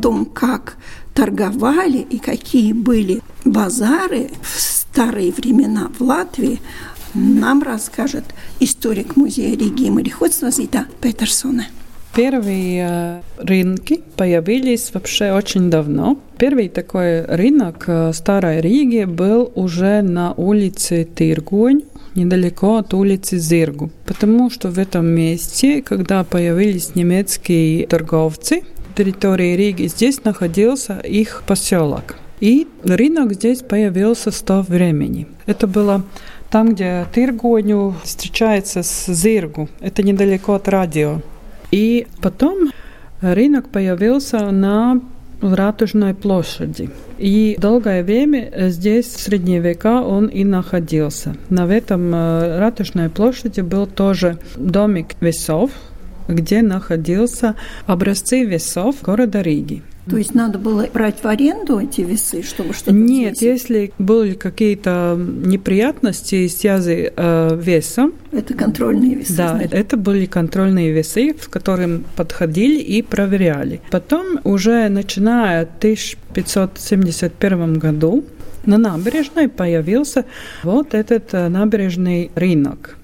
Том, как торговали и какие были базары в старые времена в Латвии, нам расскажет историк музея Риги и мореходства Зита Петерсона. Первые э, рынки появились вообще очень давно. Первый такой рынок э, Старой Риги был уже на улице Тиргонь, недалеко от улицы Зиргу. Потому что в этом месте, когда появились немецкие торговцы, территории Риги, здесь находился их поселок. И рынок здесь появился с того времени. Это было там, где Тиргоню встречается с Зиргу. Это недалеко от радио. И потом рынок появился на Ратушной площади. И долгое время здесь, в средние века, он и находился. На этом э, Ратушной площади был тоже домик весов, где находился образцы весов города Риги. То есть надо было брать в аренду эти весы, чтобы что-то Нет, взвесить? если были какие-то неприятности в связи э, весом. Это контрольные весы. Да, значит. это были контрольные весы, в которым подходили и проверяли. Потом уже начиная 1571 году на набережной появился вот этот э, набережный рынок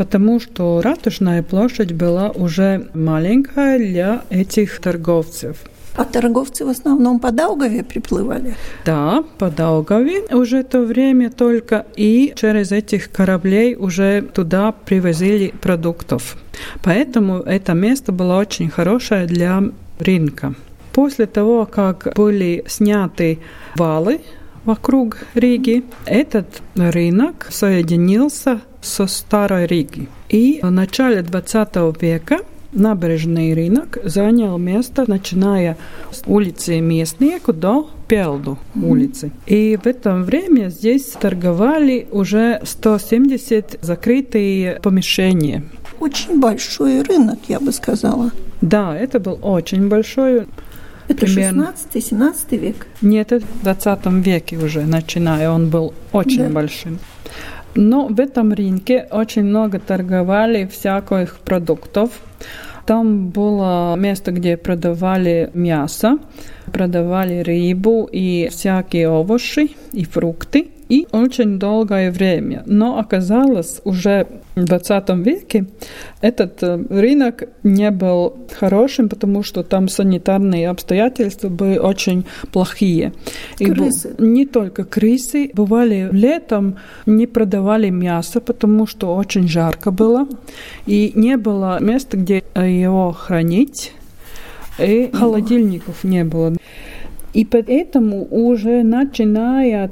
потому что ратушная площадь была уже маленькая для этих торговцев. А торговцы в основном по Даугаве приплывали? Да, по Даугаве уже то время только, и через этих кораблей уже туда привозили продуктов. Поэтому это место было очень хорошее для рынка. После того, как были сняты валы вокруг Риги, этот рынок соединился со Старой Риги. И в начале 20 века набережный рынок занял место, начиная с улицы Местnieku до Пелду улицы. И в это время здесь торговали уже 170 закрытые помещения. Очень большой рынок, я бы сказала. Да, это был очень большой. Это Примерно. 16-17 век. Нет, это в 20 веке уже, начиная, он был очень Да. большим. Но в этом рынке очень много торговали всяких продуктов. Там было место, где продавали мясо, продавали рыбу и всякие овощи и фрукты. И очень долгое время. Но оказалось, уже в 20 веке этот э, рынок не был хорошим, потому что там санитарные обстоятельства были очень плохие. И Крысы. не только крысы. Бывали летом не продавали мясо, потому что очень жарко было. И не было места, где э, его хранить. И холодильников не было. И поэтому уже начиная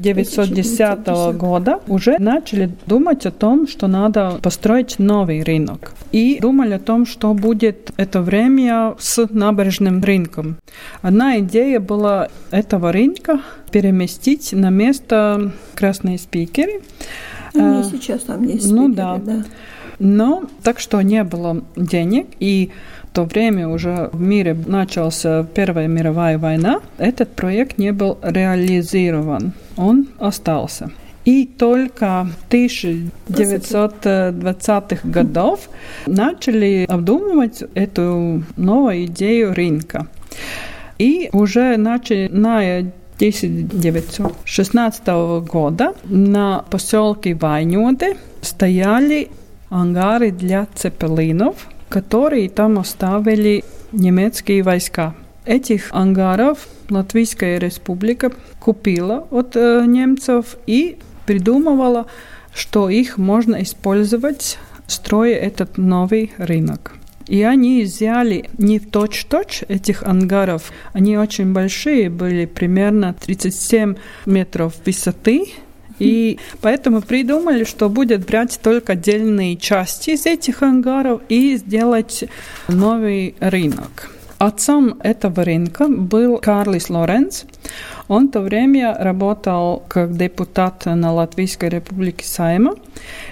1910 года уже начали думать о том, что надо построить новый рынок. И думали о том, что будет это время с набережным рынком. Одна идея была этого рынка переместить на место Красной Спикеры. Ну, А, и сейчас там есть ну спикеры, да. да. Но так что не было денег, и то время уже в мире начался Первая мировая война, этот проект не был реализован, он остался. И только в 1920-х годов начали обдумывать эту новую идею рынка. И уже начиная 1916 года на поселке Вайнёде стояли ангары для цепелинов, которые там оставили немецкие войска. Этих ангаров Латвийская республика купила от э, немцев и придумывала, что их можно использовать, строя этот новый рынок. И они взяли не в точь-точь этих ангаров. Они очень большие, были примерно 37 метров высоты. И поэтому придумали, что будет брать только отдельные части из этих ангаров и сделать новый рынок. Отцом этого рынка был Карлис Лоренц. Он в то время работал как депутат на Латвийской республике Сайма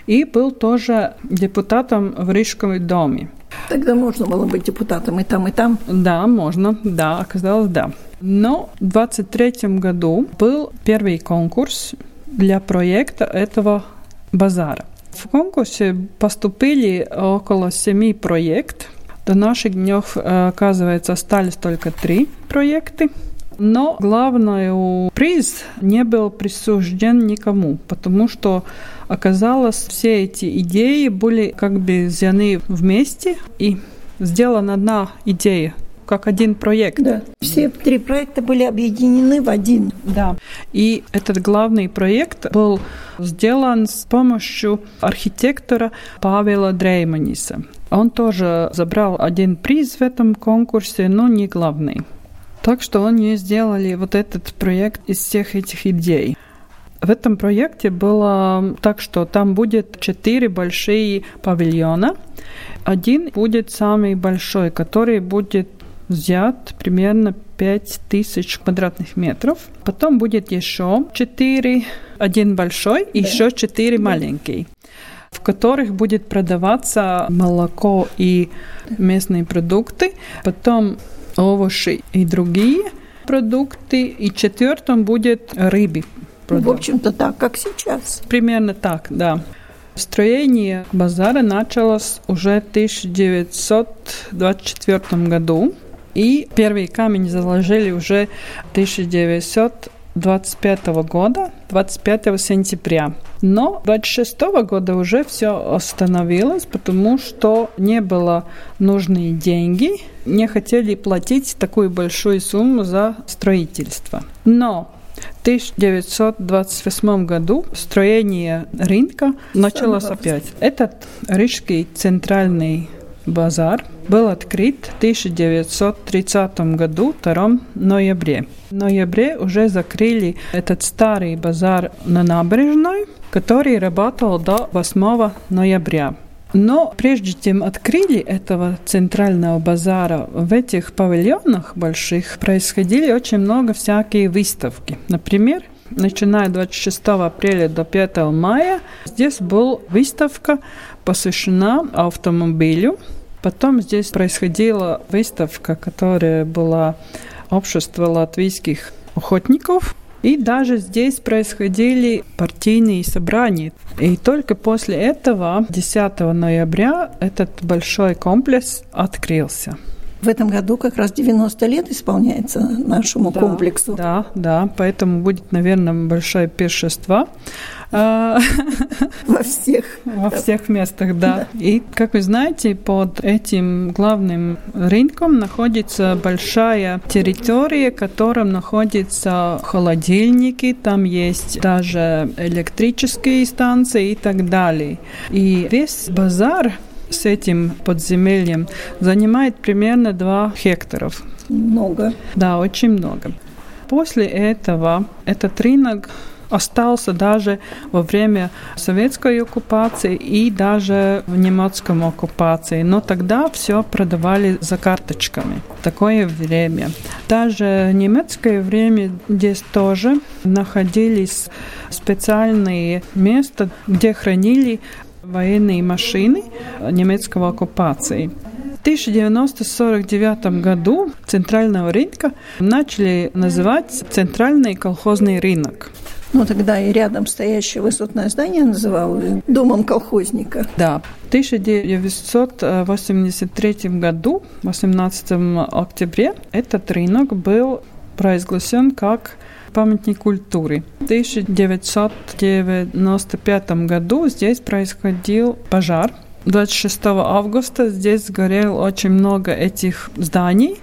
и был тоже депутатом в Рижском доме. Тогда можно было быть депутатом и там, и там? Да, можно, да, оказалось, да. Но в 23 году был первый конкурс для проекта этого базара. В конкурсе поступили около семи проектов. До наших дней, э, оказывается, остались только три проекта. Но главный приз не был присужден никому, потому что оказалось, все эти идеи были как бы взяты вместе и сделана одна идея как один проект. Да. Все три проекта были объединены в один. Да. И этот главный проект был сделан с помощью архитектора Павела Дрейманиса. Он тоже забрал один приз в этом конкурсе, но не главный. Так что они сделали вот этот проект из всех этих идей. В этом проекте было так, что там будет четыре большие павильона. Один будет самый большой, который будет взят примерно 5000 квадратных метров. Потом будет еще четыре, один большой и да. еще четыре да. маленькие в которых будет продаваться молоко и местные продукты. Потом овощи и другие продукты. И четвертым будет рыбы. В общем-то так, как сейчас. Примерно так, да. Строение базара началось уже в 1924 году. И первый камень заложили уже 1925 года, 25 сентября. Но 26 года уже все остановилось, потому что не было нужные деньги, не хотели платить такую большую сумму за строительство. Но в 1928 году строение рынка началось опять. Этот Рижский центральный базар был открыт в 1930 году, 2 ноябре. В ноябре уже закрыли этот старый базар на набережной, который работал до 8 ноября. Но прежде чем открыли этого центрального базара, в этих павильонах больших происходили очень много всякие выставки. Например, начиная 26 апреля до 5 мая, здесь была выставка, посвящена автомобилю. Потом здесь происходила выставка, которая была общество латвийских охотников. И даже здесь происходили партийные собрания. И только после этого, 10 ноября, этот большой комплекс открылся. В этом году как раз 90 лет исполняется нашему да, комплексу. Да, да, поэтому будет, наверное, большое пиршество. А, Во всех. Во всех местах, да. И, как вы знаете, под этим главным рынком находится большая территория, в котором находятся холодильники, там есть даже электрические станции и так далее. И весь базар с этим подземельем занимает примерно 2 гектаров. Много. Да, очень много. После этого этот рынок остался даже во время советской оккупации и даже в немецком оккупации. Но тогда все продавали за карточками. Такое время. Даже в немецкое время здесь тоже находились специальные места, где хранили военные машины немецкого оккупации. В 1949 году центрального рынка начали называть центральный колхозный рынок. Ну, тогда и рядом стоящее высотное здание называлось домом колхозника. Да. В 1983 году, 18 октября, этот рынок был провозглашен как памятник культуры. В 1995 году здесь происходил пожар. 26 августа здесь сгорел очень много этих зданий,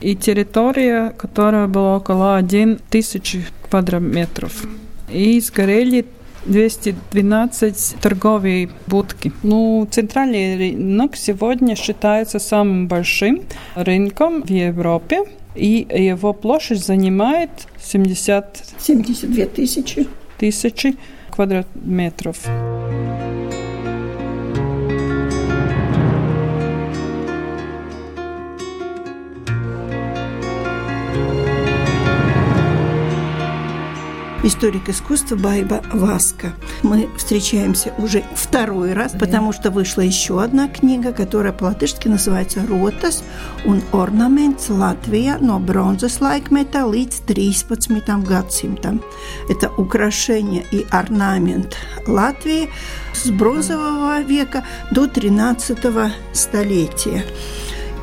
и территория, которая была около 1 тысячи квадратметров и сгорели 212 торговые будки. Ну, центральный рынок сегодня считается самым большим рынком в Европе, и его площадь занимает 70... 72 тысячи. Тысячи квадратметров. Историк искусства Байба Васка. Мы встречаемся уже второй раз, потому что вышла еще одна книга, которая по-латышски называется «Ротас un ornaments Латвия но бронзas laikmeta līdz 13 gadsimtam». Это украшение и орнамент Латвии с бронзового века до 13 столетия.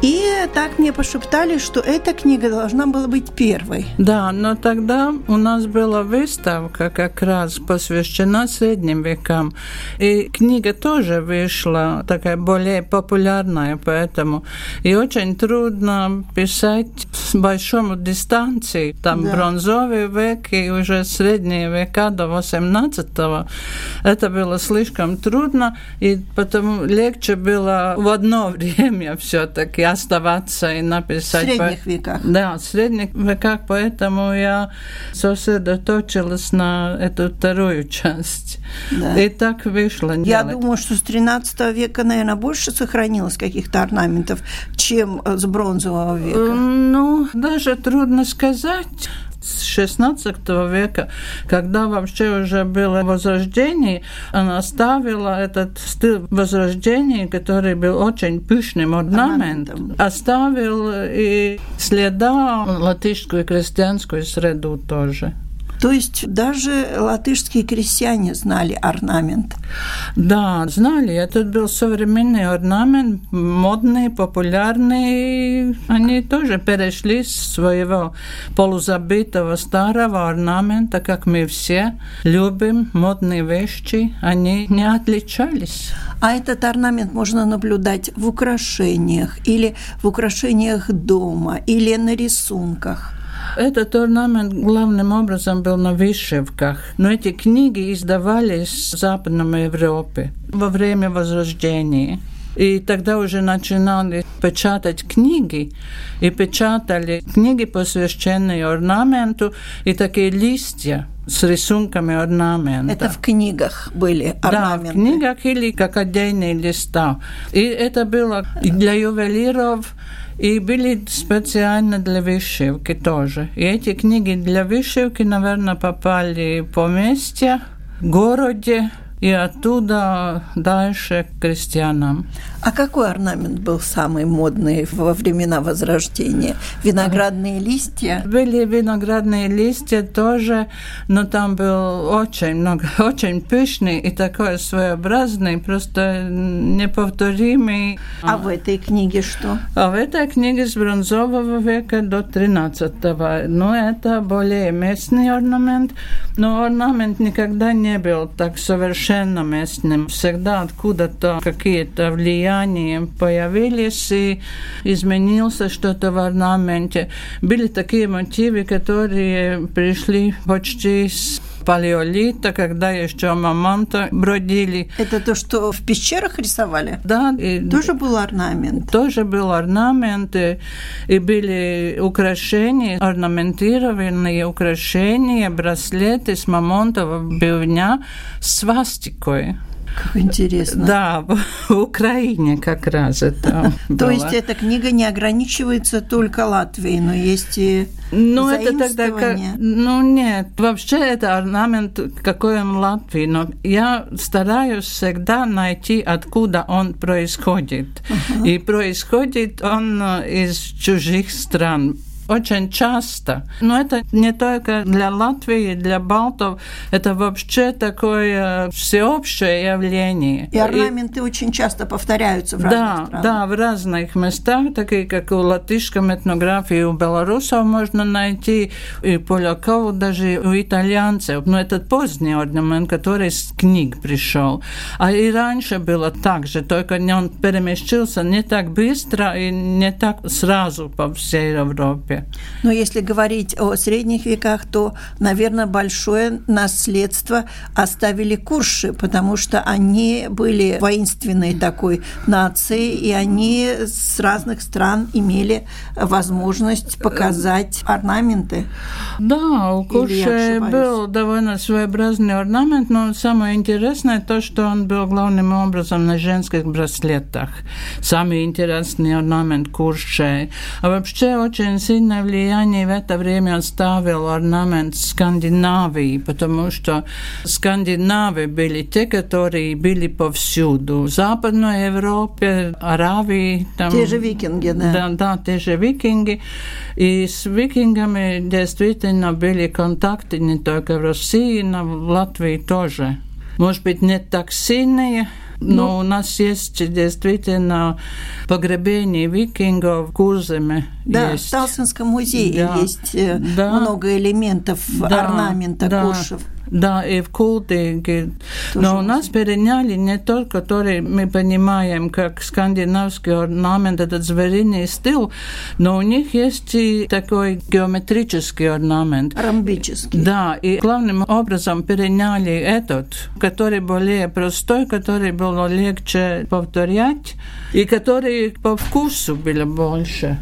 И так мне пошептали, что эта книга должна была быть первой. Да, но тогда у нас была выставка как раз посвящена средним векам. И книга тоже вышла такая более популярная, поэтому и очень трудно писать с большой дистанции. Там да. бронзовый век и уже средние века до 18 -го. Это было слишком трудно, и потому легче было в одно время все-таки оставаться и написать. В средних по... веках. Да, в средних веках, поэтому я сосредоточилась на эту вторую часть. Да. И так вышло. Я делать. думаю, что с 13 века, наверное, больше сохранилось каких-то орнаментов, чем с бронзового века. Ну, даже трудно сказать 16 века, когда вообще уже было возрождение, она оставила этот стиль возрождения, который был очень пышным орнаментом, оставил и следа латышскую крестьянскую среду тоже. То есть даже латышские крестьяне знали орнамент. Да, знали. Это был современный орнамент, модный, популярный. Они тоже перешли с своего полузабытого старого орнамента, как мы все любим модные вещи. Они не отличались. А этот орнамент можно наблюдать в украшениях или в украшениях дома или на рисунках. Этот орнамент главным образом был на вышивках, но эти книги издавались в Западной Европе во время Возрождения. И тогда уже начинали печатать книги, и печатали книги, посвященные орнаменту, и такие листья с рисунками орнамента. Это в книгах были орнаменты? Да, в книгах или как отдельные листа. И это было для ювелиров, и были специально для вышивки тоже. И эти книги для вышивки, наверное, попали в поместья, городе, и оттуда дальше к крестьянам. А какой орнамент был самый модный во времена Возрождения? Виноградные листья? Были виноградные листья тоже, но там был очень много, очень пышный и такой своеобразный, просто неповторимый. А в этой книге что? А в этой книге с бронзового века до 13 -го. Ну, это более местный орнамент, но орнамент никогда не был так совершенно местным. Всегда откуда-то какие-то влияния появились и изменился что-то в орнаменте. Были такие мотивы, которые пришли почти с палеолита, когда еще мамонта бродили. Это то, что в пещерах рисовали? Да. И тоже был орнамент? Тоже был орнамент, и, и были украшения, орнаментированные украшения, браслеты с мамонтового бивня с свастикой. Как интересно. Да, в Украине как раз это То есть эта книга не ограничивается только Латвией, но есть и ну, это тогда как... Ну, нет, вообще это орнамент, какой он Латвии, но я стараюсь всегда найти, откуда он происходит. Uh-huh. И происходит он из чужих стран очень часто. Но это не только для Латвии, для Балтов, это вообще такое всеобщее явление. И орнаменты и... очень часто повторяются в разных да, странах. Да, в разных местах, такие как у латышском этнографии, у белорусов можно найти, и поляков, даже у итальянцев. Но этот поздний орнамент, который с книг пришел. А и раньше было так же, только он перемещился не так быстро и не так сразу по всей Европе. Но если говорить о средних веках, то, наверное, большое наследство оставили курши, потому что они были воинственной такой нацией, и они с разных стран имели возможность показать орнаменты. Да, у курши был довольно своеобразный орнамент, но самое интересное то, что он был главным образом на женских браслетах. Самый интересный орнамент куршей. А вообще очень сильно сильное влияние в это время оставил орнамент Скандинавии, потому что Скандинавы были те, которые были повсюду. В Западной Европе, Аравии. Там, те же викинги, да. Да, да, те же викинги. И с викингами действительно были контакты не только в России, но в Латвии тоже. Может быть, не так сильные, но ну, у нас есть действительно погребение викингов в Курземе. Да, есть. в Талсинском музее да, есть э, да, много элементов да, орнамента да, куршев. Да, и в Култиге. Но у нас переняли не только, который мы понимаем, как скандинавский орнамент, этот звериный стиль, но у них есть и такой геометрический орнамент. Ромбический. Да, и главным образом переняли этот, который более простой, который было легче повторять, и который по вкусу было больше.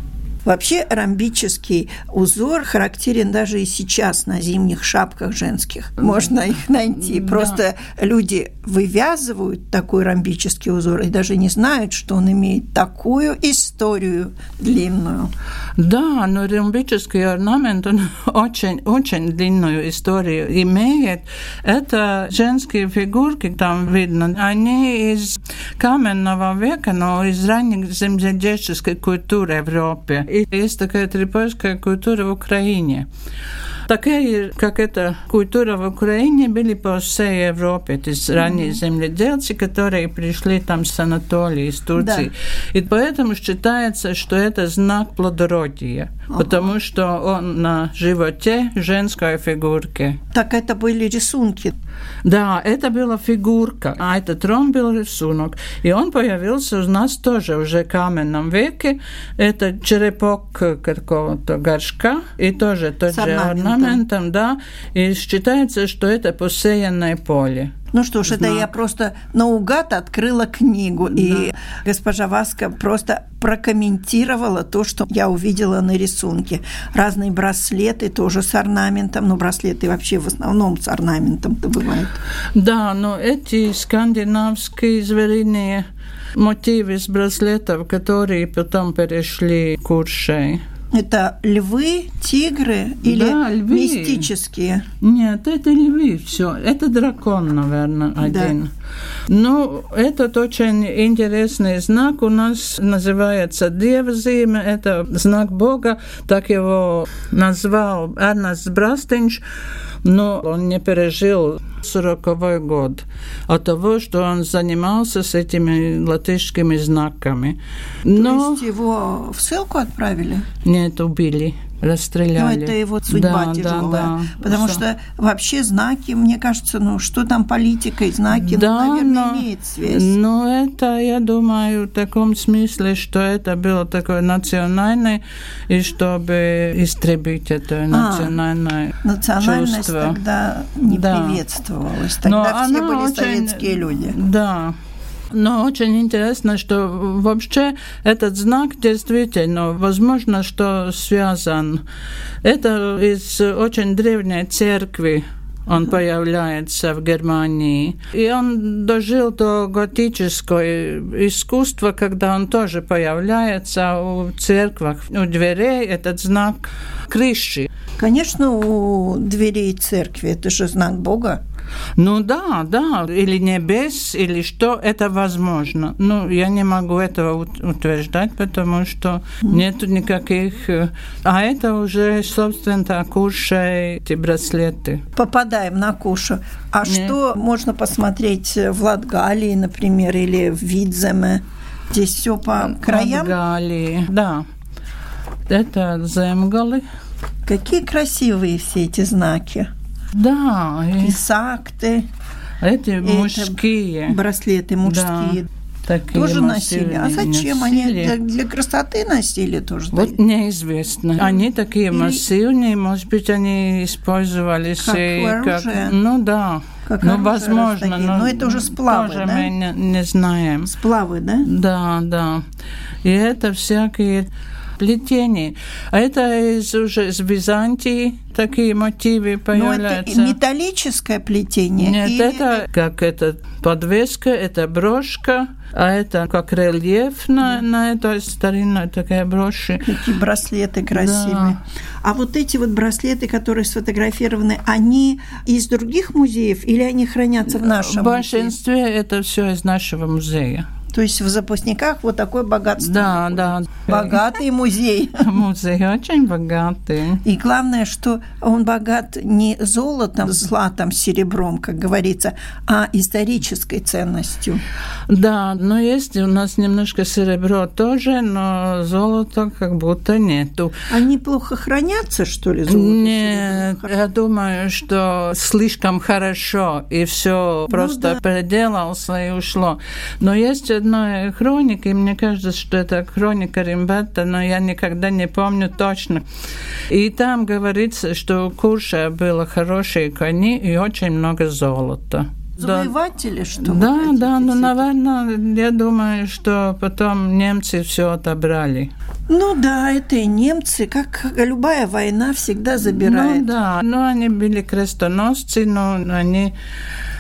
Вообще ромбический узор характерен даже и сейчас на зимних шапках женских. Можно их найти. Просто люди вывязывают такой ромбический узор и даже не знают, что он имеет такую историю длинную. Да, но ромбический орнамент, он очень, очень длинную историю имеет. Это женские фигурки, там видно, они из каменного века, но из ранней земледельческой культуры Европы. Есть такая трипольская культура в Украине. Такая, как эта культура в Украине, были по всей Европе. Это есть ранние земледельцы, которые пришли там с Анатолии, из Турции. Да. И поэтому считается, что это знак плодородия, ага. потому что он на животе женской фигурки. Так это были рисунки? Да, это была фигурка, а этот трон был рисунок. И он появился у нас тоже уже в каменном веке. Это черепок какого-то горшка и тоже тот же орнаментом, да. И считается, что это посеянное поле. Ну что ж, Знак. это я просто наугад открыла книгу, да. и госпожа Васка просто прокомментировала то, что я увидела на рисунке. Разные браслеты тоже с орнаментом, но браслеты вообще в основном с орнаментом-то бывают. Да, но эти скандинавские звериные мотивы с браслетов, которые потом перешли к Уршей. Это львы, тигры или да, львы. мистические? Нет, это львы, все. Это дракон, наверное, один. Да. Ну, этот очень интересный знак у нас называется Девзиме. Это знак Бога. Так его назвал Эрнест Брастинч но он не пережил 40 год от того, что он занимался с этими латышскими знаками. Но... То есть его в ссылку отправили? Нет, убили расстреляли. Ну, это его судьба да, тяжелая. Да, да. Потому что... что вообще знаки, мне кажется, ну, что там политика и знаки, ну, да, ну, наверное, но, имеет связь. Ну, это, я думаю, в таком смысле, что это было такое национальное, и чтобы истребить это а, национальное а, Национальность чувство. тогда не да. приветствовалась. Тогда но все были очень, советские люди. Да. Но очень интересно, что вообще этот знак действительно, возможно, что связан. Это из очень древней церкви он появляется в Германии. И он дожил до готического искусства, когда он тоже появляется у церквах, у дверей, этот знак крыши. Конечно, у дверей церкви это же знак Бога. Ну да, да, или небес, или что, это возможно. Ну, я не могу этого утверждать, потому что нет никаких... Э, а это уже, собственно, куша эти браслеты. Попадаем на кушу. А нет. что можно посмотреть в Латгалии, например, или в Видземе? Здесь все по краям? Латгалии, да. Это земгалы. Какие красивые все эти знаки. Да. Писакты. Эти мужские. Браслеты мужские. Да. Такие тоже носили. А зачем носили. они для, для красоты носили тоже? Вот неизвестно. Они такие Или... массивные, может быть, они использовались как, и как ну да. Как ну, возможно, но, но это уже сплавы, тоже да? мы не, не знаем. Сплавы, да? Да, да. И это всякие плетение. А это из, уже из Византии такие мотивы появляются. Но это металлическое плетение? Нет, или... это как это подвеска, это брошка, а это как рельеф на, на этой старинной такая броши. Такие браслеты красивые. Да. А вот эти вот браслеты, которые сфотографированы, они из других музеев или они хранятся в нашем В большинстве музее? это все из нашего музея. То есть в запасниках вот такое богатство. Да, да. Богатый музей. Музей очень богатый. И главное, что он богат не золотом, златом, серебром, как говорится, а исторической ценностью. Да, но есть у нас немножко серебро тоже, но золота как будто нету. Они плохо хранятся, что ли, золото? Нет, я думаю, что слишком хорошо, и все ну, просто да. переделался и ушло. Но есть одной хроники, и мне кажется, что это хроника Римбета, но я никогда не помню точно. И там говорится, что у Курша было хорошие кони и очень много золота. Завоеватели, да. что Да, да, ну, наверное, я думаю, что потом немцы все отобрали. Ну да, это и немцы, как любая война, всегда забирает. Ну да, но они были крестоносцы, но они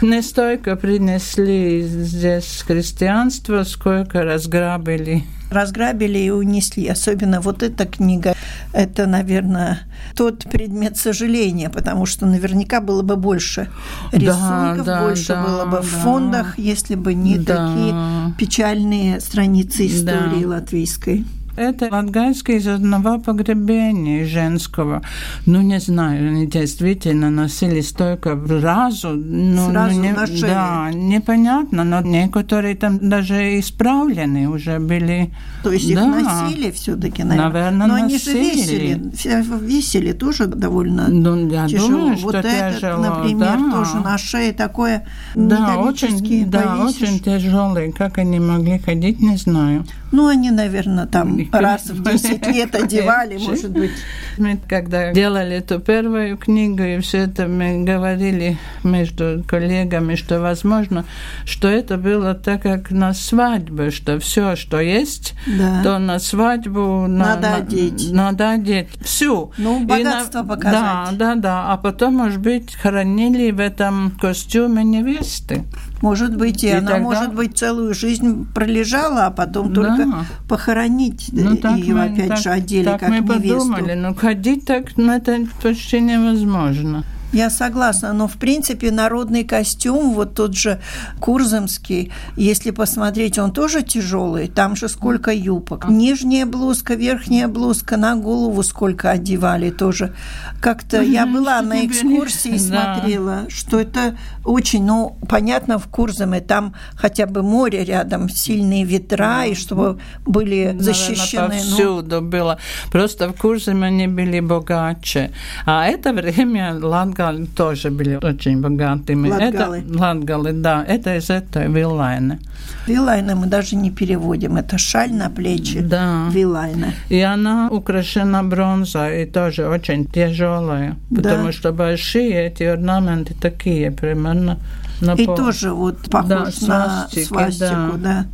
не столько принесли здесь христианство, сколько разграбили. Разграбили и унесли. Особенно вот эта книга, это, наверное, тот предмет сожаления, потому что наверняка было бы больше рисунков, да, больше да, было бы в фондах, если бы не такие печальные страницы истории латвийской. Это латгальский из одного погребения женского. Ну, не знаю, они действительно носили столько в разу. Ну, Сразу ну, не, на шее. Да, непонятно, но некоторые там даже исправлены уже были. То есть да. их носили все таки наверное. Наверное, Но носили. они же весили. Весили тоже довольно ну, я тяжело. Думаю, вот что этот, тяжело, например, да. тоже на шее такое да, очень, да, повесишь. очень тяжелые. Как они могли ходить, не знаю. Ну, они, наверное, там раз в 10 лет одевали, может быть. Мы когда делали эту первую книгу, и все это мы говорили между коллегами, что возможно, что это было так, как на свадьбе, что все, что есть, да. то на свадьбу надо на, одеть. Надо одеть всю. Ну, богатство на, показать. Да, да, да. А потом, может быть, хоронили в этом костюме невесты. Может быть, и, и она, тогда... может быть, целую жизнь пролежала, а потом да. только похоронить ну, ее, мы, опять так, же, одели так как мы невесту. подумали, ну, ходить так, ну, это почти невозможно. Я согласна, но в принципе народный костюм, вот тот же Курзамский, если посмотреть, он тоже тяжелый, там же сколько юбок. Нижняя блузка, верхняя блузка, на голову сколько одевали тоже. Как-то я была на экскурсии и смотрела, что это очень, ну, понятно, в Курзаме там хотя бы море рядом, сильные ветра, и чтобы были защищены. Наверное, повсюду ну... было. Просто в Курзаме они были богаче. А это время Латгали тоже были очень богатыми. Латгалы. Это, Латгалы, да. Это из этой Вилайны. Вилайна мы даже не переводим. Это шаль на плечи. Да. Вилайна. И она украшена бронзой и тоже очень тяжелая. Потому да. что большие эти орнаменты такие примерно на И тоже вот похож да, на свастику, да. да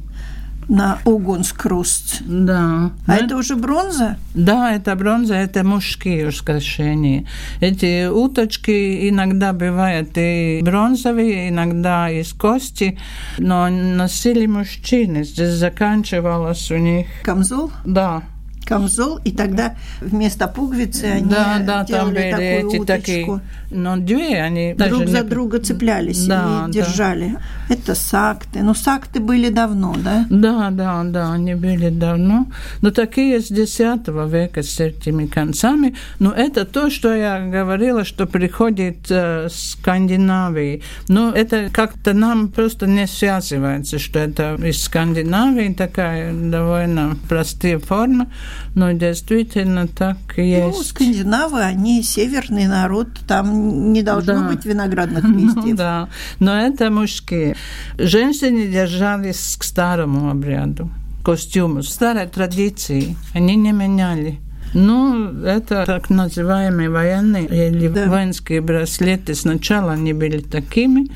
на Огунскруст. Да. А это, это уже бронза? Да, это бронза, это мужские украшения. Эти уточки иногда бывают и бронзовые, иногда из кости, но носили мужчины. Здесь заканчивалось у них... Камзол? Да камзол, и тогда вместо пуговицы они да, да, делали там были такую эти уточку. такие, но две они друг даже за не... друга цеплялись да, и держали. Да. Это сакты. Ну, сакты были давно, да? Да, да, да, они были давно. Но такие с X века с этими концами. Но это то, что я говорила, что приходит э, с Скандинавии. Но это как-то нам просто не связывается, что это из Скандинавии такая довольно простая форма. Но действительно так и ну, есть. Ну, скандинавы, они северный народ, там не должно да. быть виноградных листьев. Да, но это мужские. Женщины держались к старому обряду, костюму, старой традиции. Они не меняли. Ну, это так называемые военные или да. воинские браслеты. Сначала они были такими,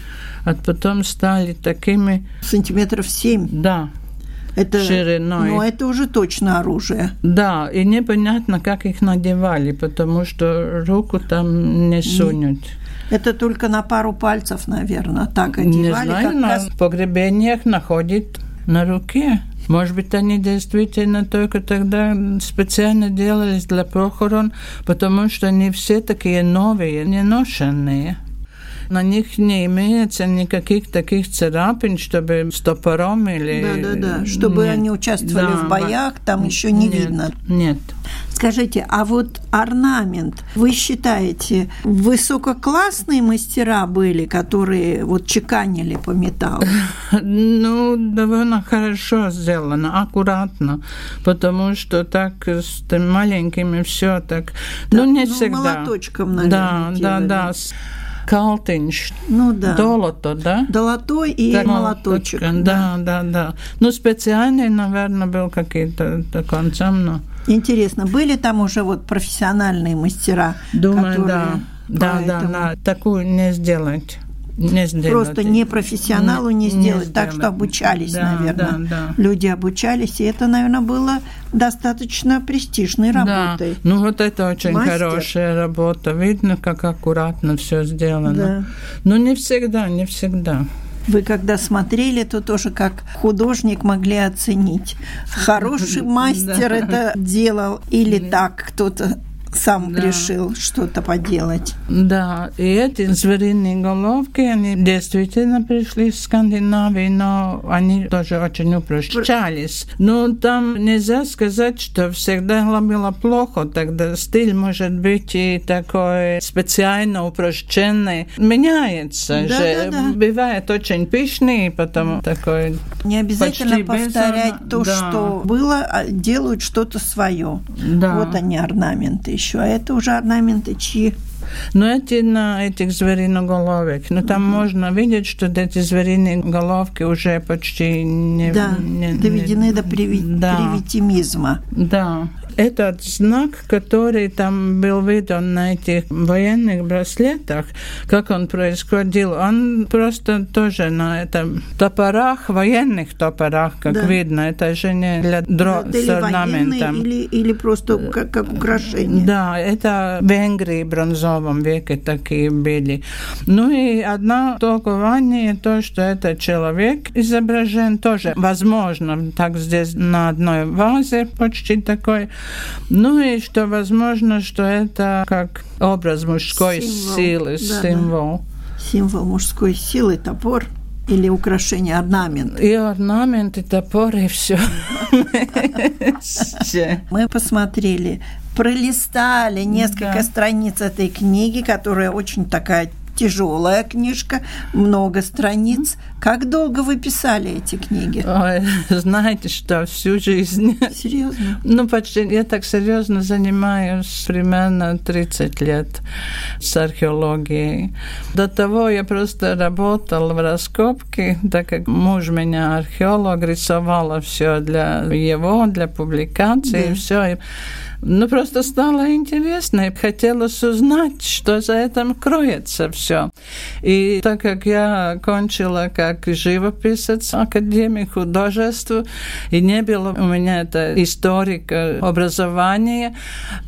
а потом стали такими... Сантиметров семь. Да, это, шириной. Но это уже точно оружие. Да, и непонятно, как их надевали, потому что руку там не сунуть. Это только на пару пальцев, наверное, так одевали. Не знаю, на раз... погребениях находит на руке. Может быть, они действительно только тогда специально делались для похорон, потому что они все такие новые, не ношенные. На них не имеется никаких таких царапин, чтобы с топором или... Да-да-да, чтобы Нет. они участвовали Да, в боях, там еще не Нет, видно. Нет. Скажите, а вот орнамент, вы считаете, высококлассные мастера были, которые вот чеканили по металлу? Ну, довольно хорошо сделано, аккуратно, потому что так с маленькими все так. ну, не ну, всегда. молоточком, наверное, Да, да, делали. да. Калтинш, Ну да. долото, да? Долотой и Так, молоточек. Да, да, да. Ну, специальный, наверное, был какие-то конца, но... Интересно, были там уже вот профессиональные мастера, Думаю, которые да. Да, да, поэтому да. Такую не сделать. Не сделать. Просто не профессионалу не, Не- не сделать, так что обучались, Да, наверное. да, да. Люди обучались, и это, наверное, было достаточно престижной работой. Да, ну вот это очень Мастер. хорошая работа. Видно, как аккуратно все сделано. Да. Но не всегда, не всегда. Вы когда смотрели, то тоже как художник могли оценить. Хороший мастер это делал или так кто-то сам Да. решил что-то поделать. Да, и эти звериные головки, они действительно пришли из Скандинавии, но они тоже очень упрощались. Но там нельзя сказать, что всегда было плохо, тогда стиль может быть и такой специально упрощенный. Меняется Да, же. да, да. Бывает очень пышный, потом такой Не обязательно без повторять орна- то, да. что было, а делают что-то свое. Да. Вот они орнаменты еще. А это уже орнаменты чьи? Но эти на этих звериноголовек, но там можно видеть, что эти звериные головки уже почти не... Да, не- доведены не- до приви- да, привитимизма. да. Этот знак, который там был виден на этих военных браслетах, как он происходил, он просто тоже на этом топорах, военных топорах, как Да. видно, это же не для дро Это с орнаментом. или, или просто как, как украшение. Да, это в Венгрии в бронзовом веке такие были. Ну и одно толкование, то, что это человек изображен, тоже возможно, так здесь на одной вазе почти такой. Ну и что возможно, что это как образ мужской Символ. силы, Да, да. символ. Символ мужской силы, топор или украшение, орнамент. И орнаменты, топоры, и все. Мы посмотрели, пролистали несколько страниц этой книги, которая очень такая тяжелая книжка, много страниц. Как долго вы писали эти книги? Ой, знаете что, всю жизнь. Серьезно? Ну, почти я так серьезно занимаюсь примерно 30 лет с археологией. До того я просто работала в раскопке, так как муж меня археолог, рисовала все для его, для публикации, Да. и все. Ну, просто стало интересно, и хотелось узнать, что за этим кроется все. И так как я кончила как живописец Академии художеств, и не было у меня это историка образования,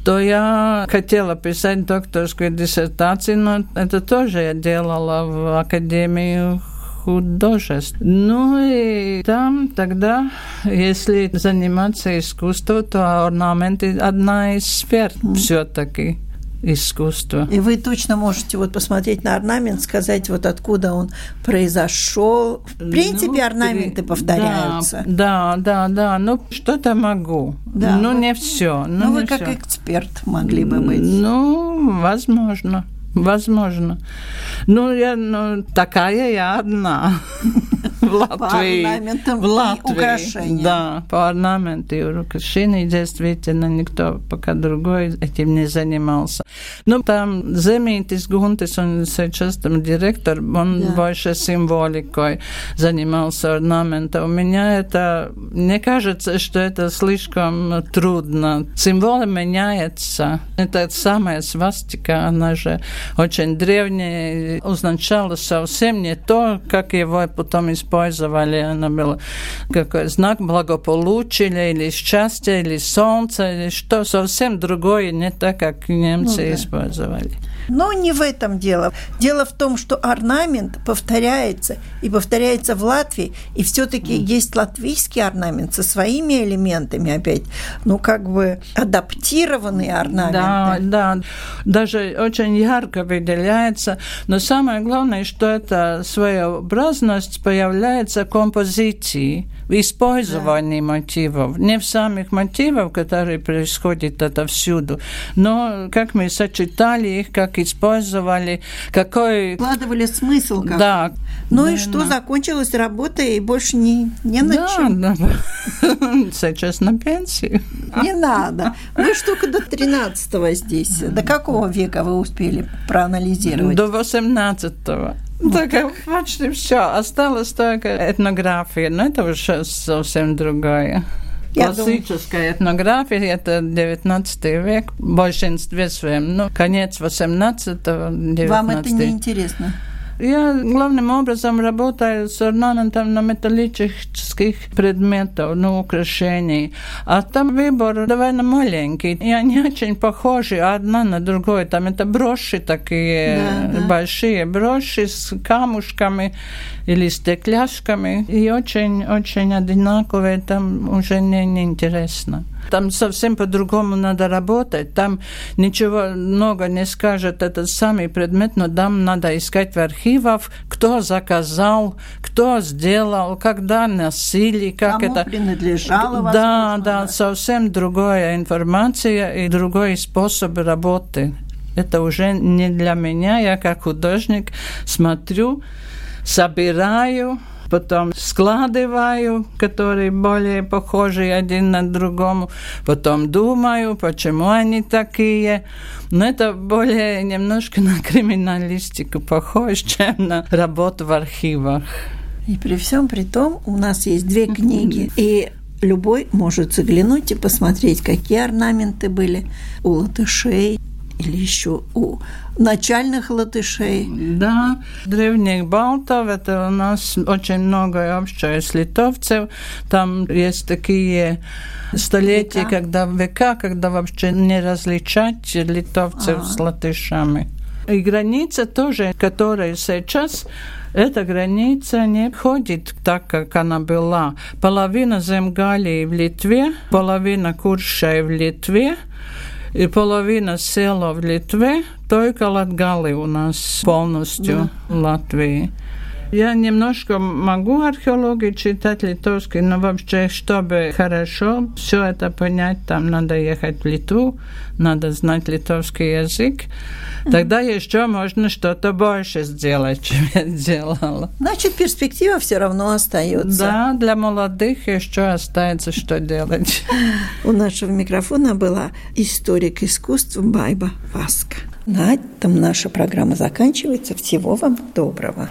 то я хотела писать докторскую диссертацию, но это тоже я делала в Академии художеств. Ну и там тогда, если заниматься искусством, то орнаменты одна из сфер все-таки искусства. И вы точно можете вот посмотреть на орнамент, сказать, вот откуда он произошел. В принципе, Ну, орнаменты при- повторяются. Да, да, да. Ну, что-то могу. Да. Ну, не все. Ну, Ну, вы не как эксперт могли бы быть. Ну, возможно. Возможно. Ну, я, ну, такая я одна. В Латвии. орнаментам В и Латвии. украшениям. Да, по орнаменту и украшениям действительно никто пока другой этим не занимался. Ну, там Земитис Гунтис, он сейчас там директор, он Да. больше символикой занимался орнаментом. У меня это, мне кажется, что это слишком трудно. Символы меняются. Это самая свастика, она же очень древнее, означало совсем не то, как его потом использовали. Оно было какой знак благополучия или счастья, или солнца, или что совсем другое, не так, как немцы ну, да. использовали. Но не в этом дело. Дело в том, что орнамент повторяется, и повторяется в Латвии, и все-таки mm. есть латвийский орнамент со своими элементами опять, ну, как бы адаптированные орнаменты. Да, да, даже очень ярко выделяется, но самое главное, что эта своеобразность появляется в композиции использовании да. мотивов, не в самих мотивах, которые происходят отовсюду, но как мы сочетали их, как использовали, какой... Вкладывали смысл. Как... Да. Ну да, и что, да. закончилась работа, и больше не, не на да, чем. Да. Сейчас на пенсию. Не надо. Вы только до 13 здесь. До какого века вы успели проанализировать? До 18-го. Так, почти все. Осталось только этнография, но это уже совсем другое. Классическая этнография – это 19 век, большинстве своем, ну, конец 18-го, 19 Вам это не интересно? Я главным образом работаю с орнаментом на металлических предметов, на украшений. А там выбор довольно маленький. И они очень похожи одна на другую. Там это броши такие, да, да. большие броши с камушками или стекляшками. И очень-очень одинаковые. Там уже не, не интересно. Там совсем по-другому надо работать. Там ничего много не скажет этот самый предмет, но там надо искать в архивах, кто заказал, кто сделал, когда носили, как Кому это... принадлежало, возможно, Да, да, совсем другая информация и другой способ работы. Это уже не для меня. Я как художник смотрю, собираю, потом складываю, которые более похожи один на другому, потом думаю, почему они такие. Но это более немножко на криминалистику похоже, чем на работу в архивах. И при всем при том у нас есть две книги, и любой может заглянуть и посмотреть, какие орнаменты были у латышей, или еще у начальных латышей. Да, древних балтов, это у нас очень много общее с литовцев. Там есть такие столетия, века. когда века, когда вообще не различать литовцев а. с латышами. И граница тоже, которая сейчас эта граница не ходит так, как она была. Половина Земгалии в Литве, половина Куршей в Литве, и половина села в Литве, только Латгалы у нас полностью да. Латвии. Я немножко могу археологию читать литовский, но вообще, чтобы хорошо все это понять, там надо ехать в Литву, надо знать литовский язык. Тогда еще можно что-то больше сделать, чем я делала. Значит, перспектива все равно остается. Да, для молодых еще остается что делать. У нашего микрофона была историк искусств Байба Васка. На этом наша программа заканчивается. Всего вам доброго.